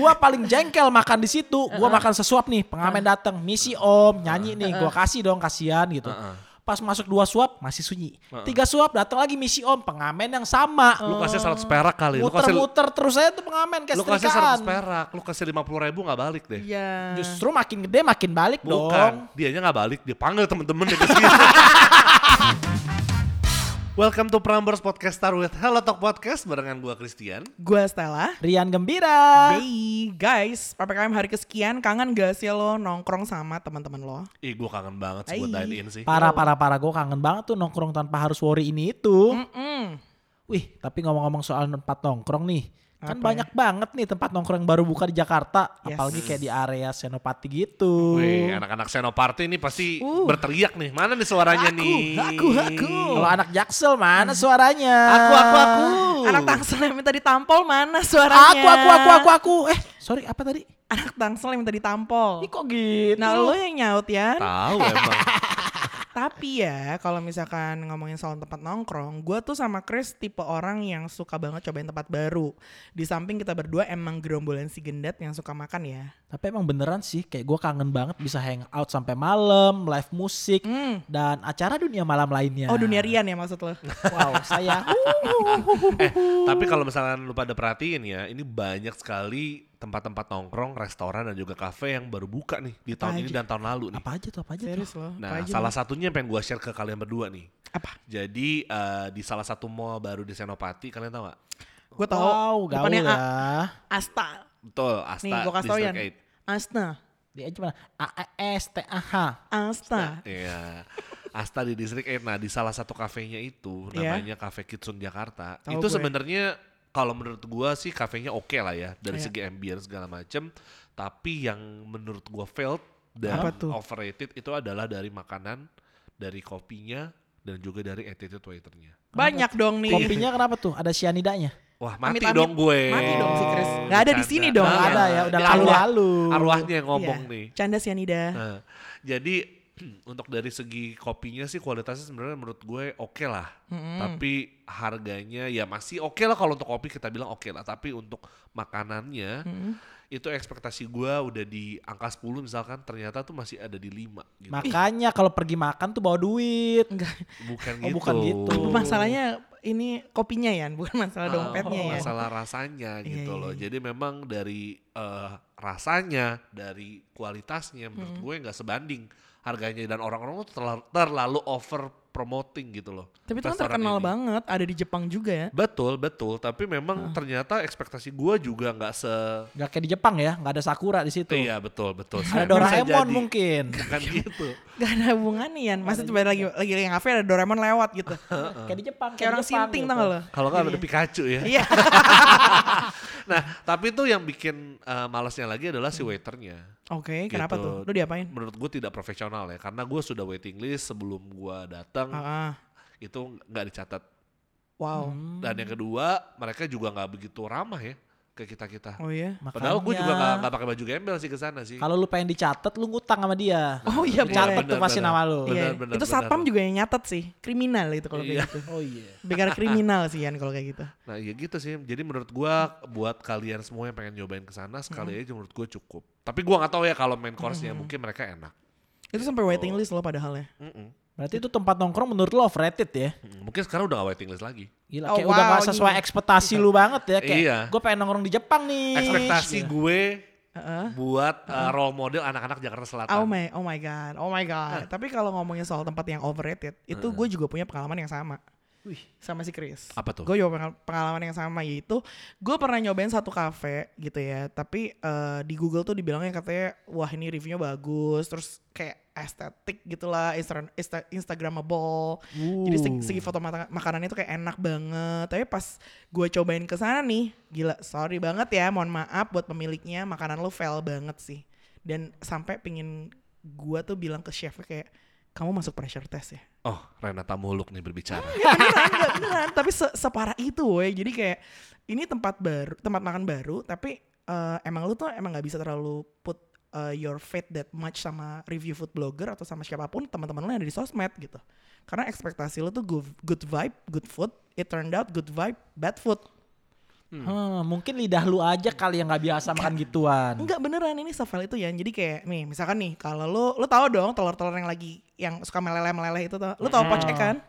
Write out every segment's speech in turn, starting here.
gua paling jengkel makan di situ. Gua makan sesuap nih, pengamen datang, misi om, nyanyi nih, gua kasih dong kasihan gitu. Pas masuk dua suap masih sunyi. Tiga suap datang lagi misi om, pengamen yang sama. Lu kasih 100 perak kali. Lu kasih Muter-muter terus aja tuh pengamen kayak lu kasih setrikaan. 100 perak, lu kasih 50 ribu gak balik deh. Iya. Justru makin gede makin balik Bukan, dong. dianya gak balik, dia panggil temen-temen ke sini. Welcome to Prambors Podcast Star with Hello Talk Podcast barengan gua Christian. Gua Stella. Rian Gembira. Hey guys, PPKM hari kesekian kangen gak sih lo nongkrong sama teman-teman lo? Ih gua kangen banget sih buat dine in sih. Parah parah parah gue kangen banget tuh nongkrong tanpa harus worry ini itu. Mm-mm. Wih, tapi ngomong-ngomong soal tempat nongkrong nih. Kan Apa banyak banget nih tempat nongkrong yang baru buka di Jakarta, Yes. apalagi kayak di area Senopati gitu. Wih, anak-anak Senoparty ini pasti Uh. berteriak nih. Mana nih suaranya Aku, nih? aku, aku. Kalau anak Jaksel mana suaranya? Aku, aku, aku. Anak tangsel yang minta ditampol mana suaranya? Aku, aku, aku, aku, aku. Eh, sorry apa tadi? Anak tangsel yang minta ditampol. Ih kok gitu? Nah lo yang nyaut ya. Tahu emang. Tapi ya kalau misalkan ngomongin soal tempat nongkrong, gue tuh sama Chris tipe orang yang suka banget cobain tempat baru. Di samping kita berdua emang gerombolan si gendet yang suka makan ya. Tapi emang beneran sih, kayak gue kangen banget bisa hang out sampai malam, live musik, Hmm. dan acara dunia malam lainnya. Oh dunia Rian ya maksud lo? Wow, saya. eh, tapi kalau misalnya lu pada perhatiin ya, ini banyak sekali tempat-tempat nongkrong, restoran dan juga kafe yang baru buka nih di tahun Apa ini aja? dan tahun lalu nih. apa aja tuh, apa aja Serius tuh? lo? Nah, Apa aja salah lo? satunya yang pengen gue share ke kalian berdua nih. Apa? Jadi eh, di salah satu mall baru di Senopati, kalian tahu gak? Gue tau. Wow, gaul depannya ya. Asta. Betul, Asta Nih gue kasih tau. 8. Asta. Dia aja mana? A A S T A H. Asta. Iya. Asta di Distrik 8. Nah, di salah satu kafenya itu Iya. namanya Cafe Kitsun Jakarta. Tahu itu sebenarnya kalau menurut gua sih kafenya oke lah ya dari Iya. segi ambience segala macem. Tapi yang menurut gua failed dan Apa tuh? overrated itu adalah dari makanan, dari kopinya dan juga dari attitude waiternya. Banyak dong nih. Kopinya kenapa tuh? Ada cyanidanya? Wah mati Amit-amit. dong gue. Mati dong si Chris. Nggak ada di sini dong. Nah, Nggak ada ya, udah lalu-lalu. arwah- Arwahnya yang ngomong Iya. nih. Canda sianida. Nah, jadi untuk dari segi kopinya sih kualitasnya sebenarnya menurut gue oke lah. Tapi harganya ya masih oke lah kalau untuk kopi kita bilang oke lah. Tapi untuk makanannya itu ekspektasi gue udah di angka 10 misalkan ternyata tuh masih ada di 5 gitu. Makanya kalau pergi makan tuh bawa duit. Enggak. bukan Oh, gitu. bukan gitu. Masalahnya ini kopinya ya, bukan masalah Ah, dompetnya ya. Masalah rasanya Iya, gitu iya, loh. iya. Jadi memang dari eh, rasanya, dari kualitasnya menurut Hmm. gue nggak sebanding harganya dan orang-orang tuh terlalu, terlalu over promoting gitu loh. Tapi itu kan terkenal ini. banget, ada di Jepang juga ya. Betul, betul. Tapi memang Ah. ternyata ekspektasi gue juga nggak se... Gak kayak di Jepang ya, gak ada sakura di situ. Iya betul, betul. Ada Doraemon mungkin. Bukan gitu. Gak ada hubungannya ya. Maksudnya coba lagi lagi lagi ngafe ada Doraemon lewat gitu. kayak di Jepang. Kayak orang Jepang sinting gitu. tau gak lo? Kalau nggak ada Pikachu ya. Iya. Nah, tapi tuh yang bikin eh, malasnya lagi adalah si waiternya. Oke, kenapa Gitu. tuh? Lu diapain? Menurut gue tidak profesional ya, karena gue sudah waiting list sebelum gue datang Ah, ah. itu nggak dicatat. Wow. Dan yang kedua, mereka juga nggak begitu ramah ya ke kita kita. Oh iya. Padahal gue juga Makanya, nggak nggak pakai baju gembel sih ke sana sih. Kalau lu pengen dicatat, lu ngutang sama dia. Oh iya, Dicatat boleh. tuh pasti nama lu. Iya. benar, itu satpam juga yang nyatet sih. Kriminal itu kalau Iya. kayak gitu. Oh iya. Bicara kriminal sih Yan kalau kayak gitu. Nah ya gitu sih. Jadi menurut gua buat kalian semua yang pengen nyobain ke sana sekali aja menurut gua cukup. Tapi gua nggak tahu ya kalau main course-nya mungkin mereka enak. Itu sampai waiting list loh padahal ya. Mm-mm. Berarti itu tempat nongkrong menurut lu overrated ya? Mm, Mungkin sekarang udah gak waiting list lagi. Gila, Oh, kayak udah wow, gak sesuai gini. ekspektasi lu banget ya. Kayak Iya. gue pengen nongkrong di Jepang nih. Ekspektasi Gitu. gue Heeh. buat uh, role model anak-anak Jakarta Selatan. Oh my, oh my god, oh my god. Tapi kalau ngomongin soal tempat yang overrated, itu gue juga punya pengalaman yang sama. Wih. Sama si Chris. Apa tuh? Gue juga pengal- pengalaman yang sama yaitu gue pernah nyobain satu cafe gitu ya, tapi eh, di Google tuh dibilangnya katanya wah ini reviewnya bagus, terus kayak estetik gitulah, Insta Insta- Instagramable. Jadi segi, segi foto mata- makanannya tuh kayak enak banget. Tapi pas gue cobain ke sana nih, gila sorry banget ya, mohon maaf buat pemiliknya, makanan lo fail banget sih. Dan sampai pingin gue tuh bilang ke chefnya kayak kamu masuk pressure test ya. Oh, Renata Muluk nih berbicara. Ya beneran, enggak, beneran. Tapi se separah itu, woi. Jadi kayak ini tempat baru, tempat makan baru, tapi eh, emang lu tuh emang nggak bisa terlalu put eh, your faith that much sama review food blogger atau sama siapa pun teman-teman lu yang ada di sosmed gitu. Karena ekspektasi lu tuh good, good vibe, good food. It turned out good vibe, bad food. Hmm, mungkin lidah lu aja kali yang nggak biasa makan gituan. Enggak beneran ini sevel itu ya. Jadi kayak nih misalkan nih kalau lu lu tahu dong telur-telur yang lagi yang suka meleleh-meleleh itu tuh. Lu tahu pocek kan?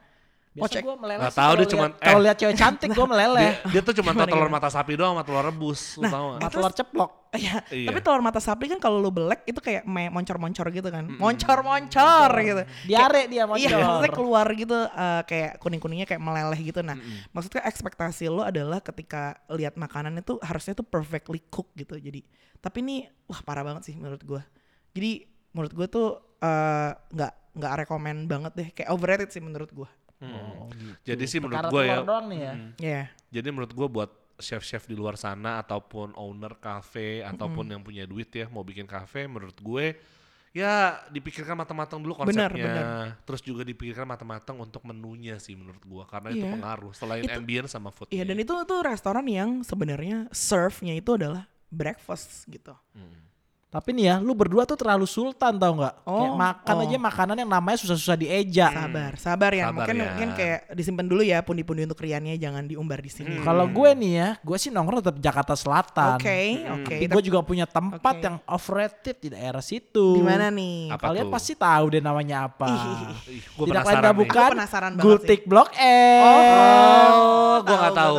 Biasa gue meleleh tahu, kalau dia liat- cuman- kalau eh. lihat cewek cantik gue meleleh. Dia, dia tuh cuma Gimana, telur mata sapi doang sama telur rebus, lu gak? Sama telur ceplok. Iya. Iya. Tapi telur mata sapi kan kalau lu belek itu kayak me- moncor-moncor gitu kan. Moncor-moncor gitu. Diare dia Iya, moncor. maksudnya keluar gitu eh, kayak kuning-kuningnya kayak meleleh gitu. Nah, maksudnya ekspektasi lo adalah ketika lihat makanan itu harusnya tuh perfectly cook gitu. Jadi, tapi ini wah parah banget sih menurut gua. Jadi menurut gua tuh eh, nggak nggak rekomen banget deh. Kayak overrated sih menurut gua. Oh, gitu. Jadi sih menurut gue ya, doang nih ya. Iya. jadi menurut gue buat chef-chef di luar sana ataupun owner cafe ataupun yang punya duit ya mau bikin cafe, menurut gue ya dipikirkan matang-matang dulu konsepnya. Benar, benar. Terus juga dipikirkan matang-matang untuk menunya sih menurut gue karena itu Iya. pengaruh selain Itu- ambience sama food. Iya dan itu tuh restoran yang sebenarnya serve-nya itu adalah breakfast gitu. Tapi nih ya, lu berdua tuh terlalu sultan tau nggak? Kayak Oh, makan oh. aja makanan yang namanya susah-susah dieja. Sabar, sabar ya. Sabar mungkin ya. mungkin kayak disimpan dulu ya pundi-pundi untuk riannya jangan diumbar di sini. Kalau gue nih ya, gue sih nongkrong tetap Jakarta Selatan. Oke, oke. Tapi gue juga punya tempat Oke. yang overrated di daerah situ. Di mana nih? Apa Kalian tuh? pasti tahu deh namanya apa. Ih, gue Tidak lain gak bukan Gua penasaran banget Gultik Blok M. Oh, gua nggak tahu.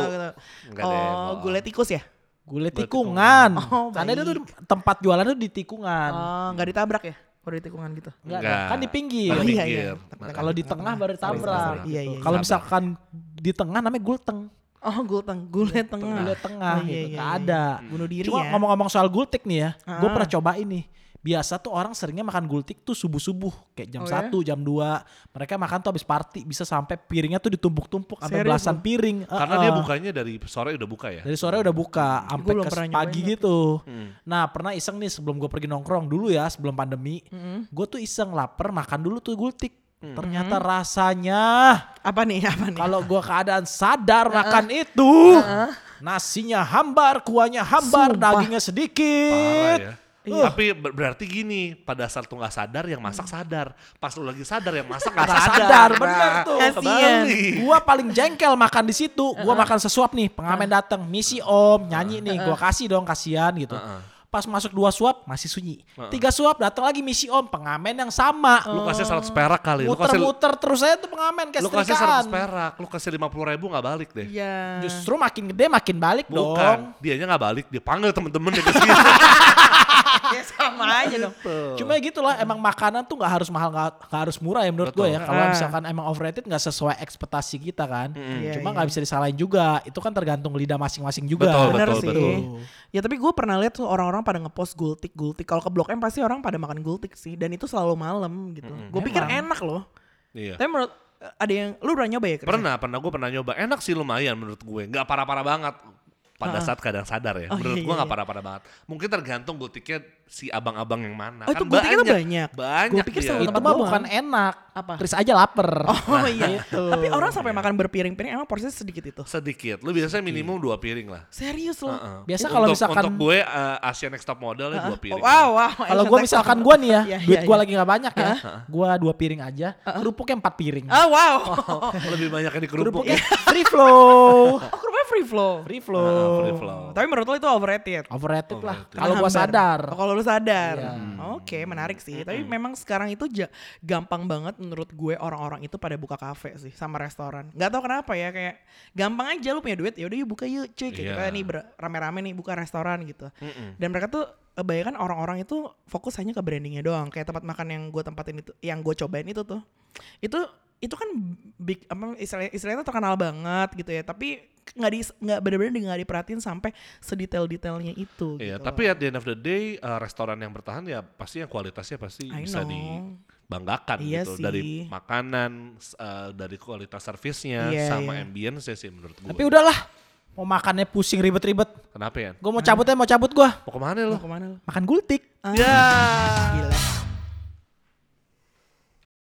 Nggak deh, Oh, bohong. gulai tikus ya? Gulai Gulai tikungan. Oh, Karena itu tempat jualan tuh di tikungan. Oh, nggak ditabrak ya? Kalau di tikungan gitu. Enggak, Enggak. kan di pinggir. Oh, di iya, pinggir. iya. Nah, Kalau di tengah baru Sorry, sorry, tabrak. sorry. Iya, iya. Kalau misalkan di tengah namanya gulteng. Oh, gulteng, gulai tengah. Gulai tengah Oh, iya, gitu. iya, iya. ada. Bunuh diri Cuma ya. ngomong-ngomong soal gultik nih ya, gue Ah. pernah coba ini. Biasa tuh orang seringnya makan gultik tuh subuh-subuh, kayak jam Oh, ya? 1, jam 2. Mereka makan tuh habis party bisa sampai piringnya tuh ditumpuk-tumpuk sampai belasan piring. Karena Heeh. dia bukanya dari sore udah buka ya. Dari sore udah buka sampai ke pagi nyobain gitu. Hmm. Nah pernah iseng nih sebelum gue pergi nongkrong dulu ya sebelum pandemi, gue tuh iseng lapar makan dulu tuh gultik. Ternyata rasanya Apa nih? Apa nih? kalau gue keadaan sadar makan itu, nasinya hambar, kuahnya hambar, Sumpah. dagingnya Parah sedikit. ya. Iya. Tapi ber- berarti gini, pada saat lu gak sadar, yang masak sadar. Pas lu lagi sadar, yang masak gak Nggak sadar. sadar, bener tuh. Kasian. Gua paling jengkel makan di situ. Gua makan sesuap nih, pengamen datang, misi om, nyanyi nih, gua kasih dong kasihan gitu. Pas masuk dua suap masih sunyi. Tiga suap datang lagi misi om, pengamen yang sama. Lu kasih 100 perak kali. Lu kasih, Muter-muter terus aja tuh pengamen kayak lu kasih setrikaan. 100 perak. Lu kasih 50 ribu gak balik deh. Iya. Justru makin gede makin balik dong. Bukan, dianya gak balik. Dia panggil temen-temen dia ke sini. ya sama aja dong. Cuma gitu lah, emang makanan tuh nggak harus mahal, nggak harus murah ya menurut gue ya. Kalau Ah. misalkan emang overrated nggak sesuai ekspektasi kita kan. Iya, Cuma iya. nggak bisa disalahin juga. Itu kan tergantung lidah masing-masing juga. Betul, Bener betul, sih. betul. Ya tapi gue pernah lihat tuh orang-orang pada ngepost gultik gultik. Kalau ke Blok M pasti orang pada makan gultik sih. Dan itu selalu malam gitu. Gue pikir enak loh. Iya. Tapi menurut ada yang lu pernah nyoba ya? Chris? Pernah, pernah gue pernah nyoba. Enak sih lumayan menurut gue. Gak parah-parah banget. Pada saat kadang sadar ya. Oh, menurut iya, gue iya, gak iya. parah-parah banget. Mungkin tergantung gultiknya si abang-abang yang mana. Oh, itu gultiknya tuh banyak? Banyak Gua pikir Itu tempat mah bukan enak. Apa? Chris aja lapar. Oh iya. Gitu. Tapi orang sampai makan berpiring-piring emang porsinya sedikit itu. Sedikit. Lu biasanya minimum dua piring lah. Serius loh. Heeh. Biasa kalau misalkan- Untuk gue uh, Asian Next Top Model ya dua piring. Wow, wow. Kalau gue misalkan gue nih ya, Iya, duit iya, gue lagi nggak banyak ya, gue dua piring aja, kerupuknya empat piring. Oh wow. Lebih banyak yang di kerupuk. Kerupuknya free flow, Oh free flow. free flow. free flow. Tapi menurut lo itu overrated? Overrated lah. Overrated. Kalau gue Hambar. sadar. Oh, kalau lu sadar. Iya. Oke, menarik sih. Tapi memang sekarang itu gampang banget menurut gue orang-orang itu pada buka kafe sih sama restoran. Gak tau kenapa ya kayak gampang aja lu punya duit ya udah yuk buka yuk cuy kayak Iya. kita nih ber- rame-rame nih buka restoran gitu. Mm-mm. Dan mereka tuh kebanyakan orang-orang itu fokus hanya ke brandingnya doang. Kayak tempat makan yang gue tempatin itu, yang gue cobain itu tuh, itu itu kan big apa istilahnya, istilahnya terkenal banget gitu ya. Tapi nggak di nggak bener-bener nggak diperhatiin sampai sedetail-detailnya itu. Iya, gitu. tapi at the end of the day uh, restoran yang bertahan ya pasti yang kualitasnya pasti I bisa know. dibanggakan Iya gitu sih. dari makanan, uh, dari kualitas servisnya Iya, sama iya. ambience sih menurut gue. Tapi udahlah, mau makannya pusing ribet-ribet. Kenapa ya? Gue mau cabut aja, mau cabut gue. Mau ke mana lo? Mau ke mana lu? Makan gultik. Ah, Ya. Gila.